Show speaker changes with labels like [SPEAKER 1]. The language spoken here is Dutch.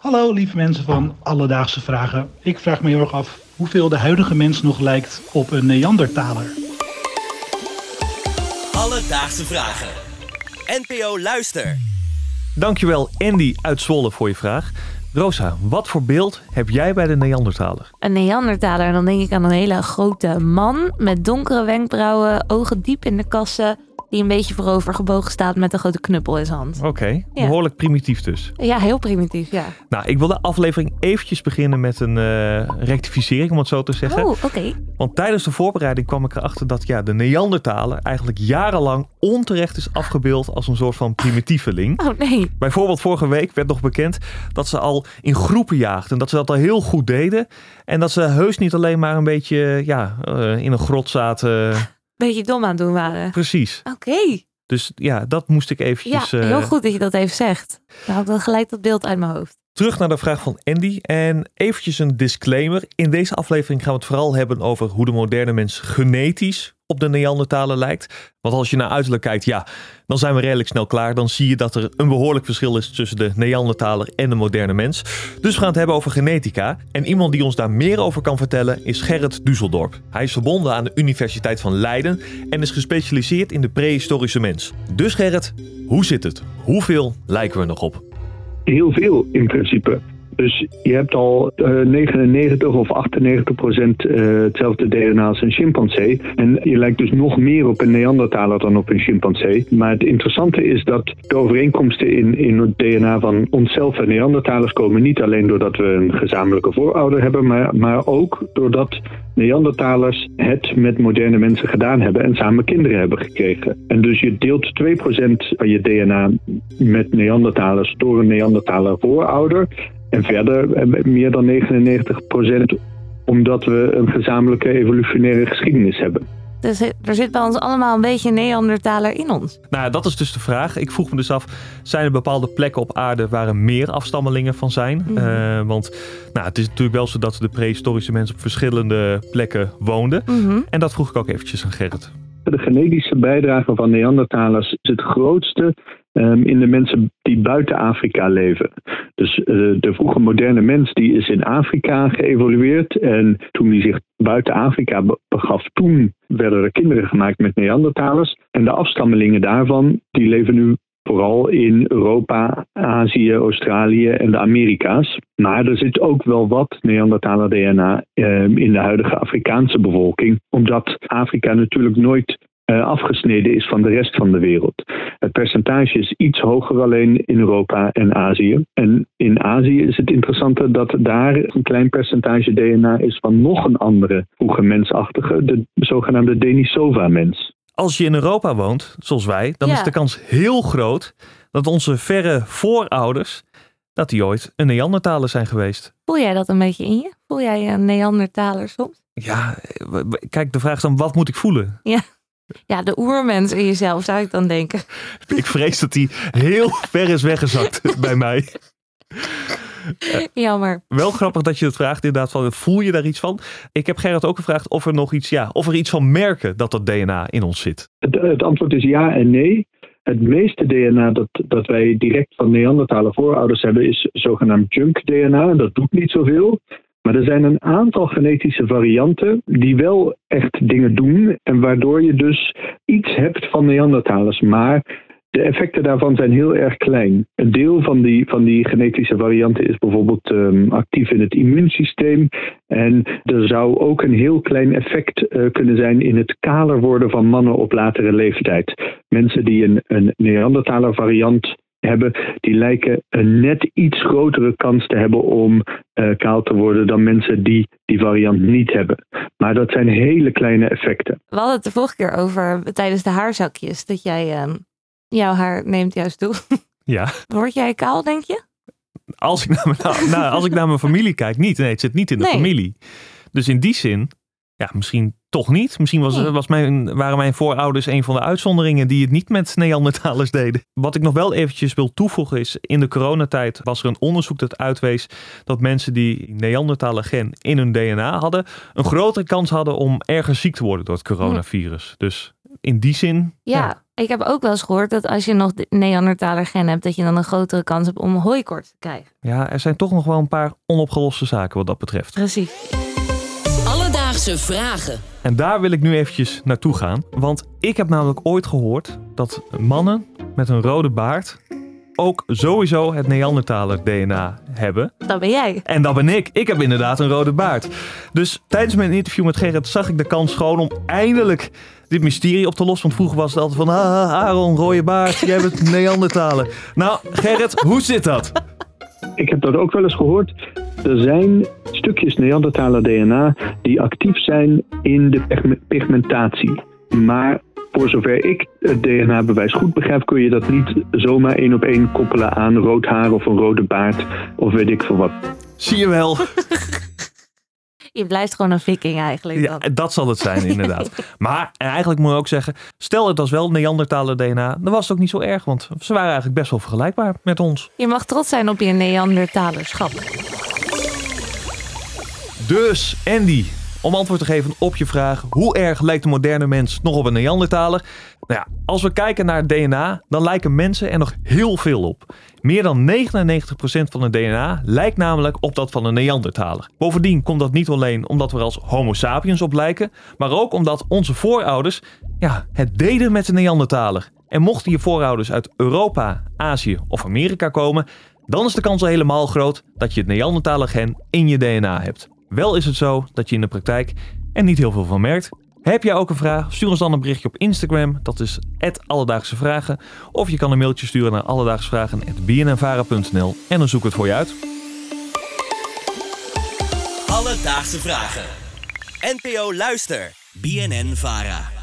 [SPEAKER 1] Hallo lieve mensen van Alledaagse Vragen. Ik vraag me heel erg af hoeveel de huidige mens nog lijkt op een Neandertaler.
[SPEAKER 2] Alledaagse Vragen. NPO Luister.
[SPEAKER 3] Dankjewel Andy uit Zwolle voor je vraag. Rosa, wat voor beeld heb jij bij de Neandertaler?
[SPEAKER 4] Een Neandertaler, dan denk ik aan een hele grote man met donkere wenkbrauwen, ogen diep in de kassen, die een beetje voorover gebogen staat met een grote knuppel in zijn hand.
[SPEAKER 3] Oké, behoorlijk primitief dus.
[SPEAKER 4] Ja, heel primitief, ja.
[SPEAKER 3] Nou, ik wil de aflevering eventjes beginnen met een eh, rectificering, om het zo te zeggen.
[SPEAKER 4] Oh, oké.
[SPEAKER 3] Want tijdens de voorbereiding kwam ik erachter dat ja, de Neandertaler eigenlijk jarenlang onterecht is afgebeeld als een soort van primitieveling.
[SPEAKER 4] Oh nee.
[SPEAKER 3] Bijvoorbeeld vorige week werd nog bekend dat ze al in groepen jaagden. Dat ze dat al heel goed deden. En dat ze heus niet alleen maar een beetje ja, eh, in een grot zaten.
[SPEAKER 4] Beetje dom aan het doen waren.
[SPEAKER 3] Precies.
[SPEAKER 4] Oké.
[SPEAKER 3] Dus ja, dat moest ik
[SPEAKER 4] Ja,
[SPEAKER 3] eventjes...
[SPEAKER 4] heel
[SPEAKER 3] eh,
[SPEAKER 4] goed dat je dat even zegt. Dan had ik dan gelijk dat beeld uit mijn hoofd.
[SPEAKER 3] Terug naar de vraag van Andy. En eventjes een disclaimer. In deze aflevering gaan we het vooral hebben over hoe de moderne mens genetisch op de Neandertaler lijkt. Want als je naar uiterlijk kijkt, ja, dan zijn we redelijk snel klaar. Dan zie je dat er een behoorlijk verschil is tussen de Neandertaler en de moderne mens. Dus we gaan het hebben over genetica. En iemand die ons daar meer over kan vertellen is Gerrit Düsseldorp. Hij is verbonden aan de Universiteit van Leiden en is gespecialiseerd in de prehistorische mens. Dus Gerrit, hoe zit het? Hoeveel lijken we nog op?
[SPEAKER 5] Heel veel in principe. Dus je hebt al eh, 99 of 98 procent eh, hetzelfde DNA als een chimpansee. En je lijkt dus nog meer op een Neandertaler dan op een chimpansee. Maar het interessante is dat de overeenkomsten in, in het DNA van onszelf en Neandertalers komen niet alleen doordat we een gezamenlijke voorouder hebben, maar, maar ook doordat Neandertalers het met moderne mensen gedaan hebben en samen kinderen hebben gekregen. En dus je deelt 2% van je DNA met Neandertalers door een Neandertaler voorouder. En verder eh, meer dan 99% omdat we een gezamenlijke evolutionaire geschiedenis hebben.
[SPEAKER 4] Dus er zit bij ons allemaal een beetje Neandertaler in ons.
[SPEAKER 3] Nou, dat is dus de vraag. Ik vroeg me dus af, zijn er bepaalde plekken op aarde waar er meer afstammelingen van zijn?
[SPEAKER 4] Mhm.
[SPEAKER 3] Eh, want nou, het is natuurlijk wel zo dat de prehistorische mensen op verschillende plekken woonden.
[SPEAKER 4] Mhm.
[SPEAKER 3] En dat vroeg ik ook eventjes aan Gerrit.
[SPEAKER 5] De genetische bijdrage van Neandertalers is het grootste ehm, in de mensen die buiten Afrika leven. Dus eh, de vroege moderne mens die is in Afrika geëvolueerd. En toen die zich buiten Afrika be- begaf, toen werden er kinderen gemaakt met Neandertalers. En de afstammelingen daarvan, die leven nu vooral in Europa, Azië, Australië en de Amerika's. Maar er zit ook wel wat Neandertaler DNA ehm, in de huidige Afrikaanse bevolking. Omdat Afrika natuurlijk nooit afgesneden is van de rest van de wereld. Het percentage is iets hoger alleen in Europa en Azië. En in Azië is het interessante dat daar een klein percentage DNA is van nog een andere vroege mensachtige, de zogenaamde Denisova-mens.
[SPEAKER 3] Als je in Europa woont, zoals wij, dan
[SPEAKER 4] Ja.
[SPEAKER 3] is de kans heel groot dat onze verre voorouders, dat die ooit een Neandertaler zijn geweest.
[SPEAKER 4] Voel jij dat een beetje in je? Voel jij een Neandertaler soms?
[SPEAKER 3] Ja, eh, kijk, de vraag is dan, wat moet ik voelen?
[SPEAKER 4] Ja, de oermens in jezelf zou ik dan denken.
[SPEAKER 3] Ik vrees dat die heel ver is weggezakt bij mij.
[SPEAKER 4] Jammer.
[SPEAKER 3] Wel grappig dat je het vraagt, inderdaad, van voel je daar iets van? Ik heb Gerrit ook gevraagd of er nog iets, ja, of er iets van merken dat dat DNA in ons zit.
[SPEAKER 5] Het, het antwoord is ja en nee. Het meeste DNA dat, dat wij direct van Neandertaler voorouders hebben is zogenaamd junk DNA. En dat doet niet zoveel. Maar er zijn een aantal genetische varianten die wel echt dingen doen. En waardoor je dus iets hebt van Neandertalers. Maar de effecten daarvan zijn heel erg klein. Een deel van die, van die genetische varianten is bijvoorbeeld ehm, actief in het immuunsysteem. En er zou ook een heel klein effect eh, kunnen zijn in het kaler worden van mannen op latere leeftijd. Mensen die een, een Neandertaler variant hebben, die lijken een net iets grotere kans te hebben om eh, kaal te worden dan mensen die die variant niet hebben. Maar dat zijn hele kleine effecten.
[SPEAKER 4] We hadden het de vorige keer over tijdens de haarzakjes. Dat jij, ehm, jouw haar neemt juist toe.
[SPEAKER 3] Ja,
[SPEAKER 4] Word jij kaal, denk je?
[SPEAKER 3] als ik naar mijn, nou, nou, als ik naar mijn familie kijk, niet. Nee, het zit niet in de
[SPEAKER 4] Nee.
[SPEAKER 3] familie. Dus in die zin, ja, misschien toch niet. Misschien was,
[SPEAKER 4] Nee.
[SPEAKER 3] was mijn, waren mijn voorouders een van de uitzonderingen die het niet met Neandertalers deden. Wat ik nog wel eventjes wil toevoegen is, in de coronatijd was er een onderzoek dat uitwees dat mensen die Neandertaler gen in hun DNA hadden, een grotere kans hadden om ergens ziek te worden door het coronavirus. Dus in die zin.
[SPEAKER 4] Ja, ik heb ook wel eens gehoord dat als je nog de Neandertaler gen hebt, dat je dan een grotere kans hebt om hooikort te krijgen.
[SPEAKER 3] Ja, er zijn toch nog wel een paar onopgeloste zaken wat dat betreft.
[SPEAKER 4] Precies.
[SPEAKER 6] Alledaagse vragen.
[SPEAKER 3] En daar wil ik nu eventjes naartoe gaan. Want ik heb namelijk ooit gehoord dat mannen met een rode baard ook sowieso het Neandertaler DNA hebben.
[SPEAKER 4] Dat ben jij.
[SPEAKER 3] En dat ben ik. Ik heb inderdaad een rode baard. Dus tijdens mijn interview met Gerrit zag ik de kans gewoon om eindelijk dit mysterie op te lossen. Want vroeger was het altijd van, ah, Aaron, rode baard, jij bent Neandertaler. Nou, Gerrit, hoe zit dat?
[SPEAKER 5] Ik heb dat ook wel eens gehoord. Er zijn stukjes Neandertaler DNA die actief zijn in de pigme- pigmentatie. Maar voor zover ik het DNA-bewijs goed begrijp, kun je dat niet zomaar één op één koppelen aan rood haar of een rode baard of weet ik veel wat.
[SPEAKER 3] Zie je wel.
[SPEAKER 4] Je blijft gewoon een viking eigenlijk.
[SPEAKER 3] Ja,
[SPEAKER 4] dan.
[SPEAKER 3] dat zal het zijn, inderdaad. Maar en eigenlijk moet je ook zeggen, stel het was wel Neandertaler DNA, dan was het ook niet zo erg, want ze waren eigenlijk best wel vergelijkbaar met ons.
[SPEAKER 4] Je mag trots zijn op je Neandertalerschap.
[SPEAKER 3] Dus, Andy, om antwoord te geven op je vraag, hoe erg lijkt de moderne mens nog op een Neandertaler? Nou ja, als we kijken naar het DNA, dan lijken mensen er nog heel veel op. Meer dan 99% van het DNA lijkt namelijk op dat van een Neandertaler. Bovendien komt dat niet alleen omdat we er als Homo sapiens op lijken, maar ook omdat onze voorouders ja, het deden met de Neandertaler. En mochten je voorouders uit Europa, Azië of Amerika komen, dan is de kans al helemaal groot dat je het Neandertaler gen in je DNA hebt. Wel is het zo dat je in de praktijk er niet heel veel van merkt. Heb jij ook een vraag? Stuur ons dan een berichtje op Instagram. Dat is Alledaagse Vragen. Of je kan een mailtje sturen naar alledaagsvragen.bnnvara.nl en dan zoek ik het voor je uit.
[SPEAKER 2] Alledaagse vragen. NPO Luister. BNN Vara.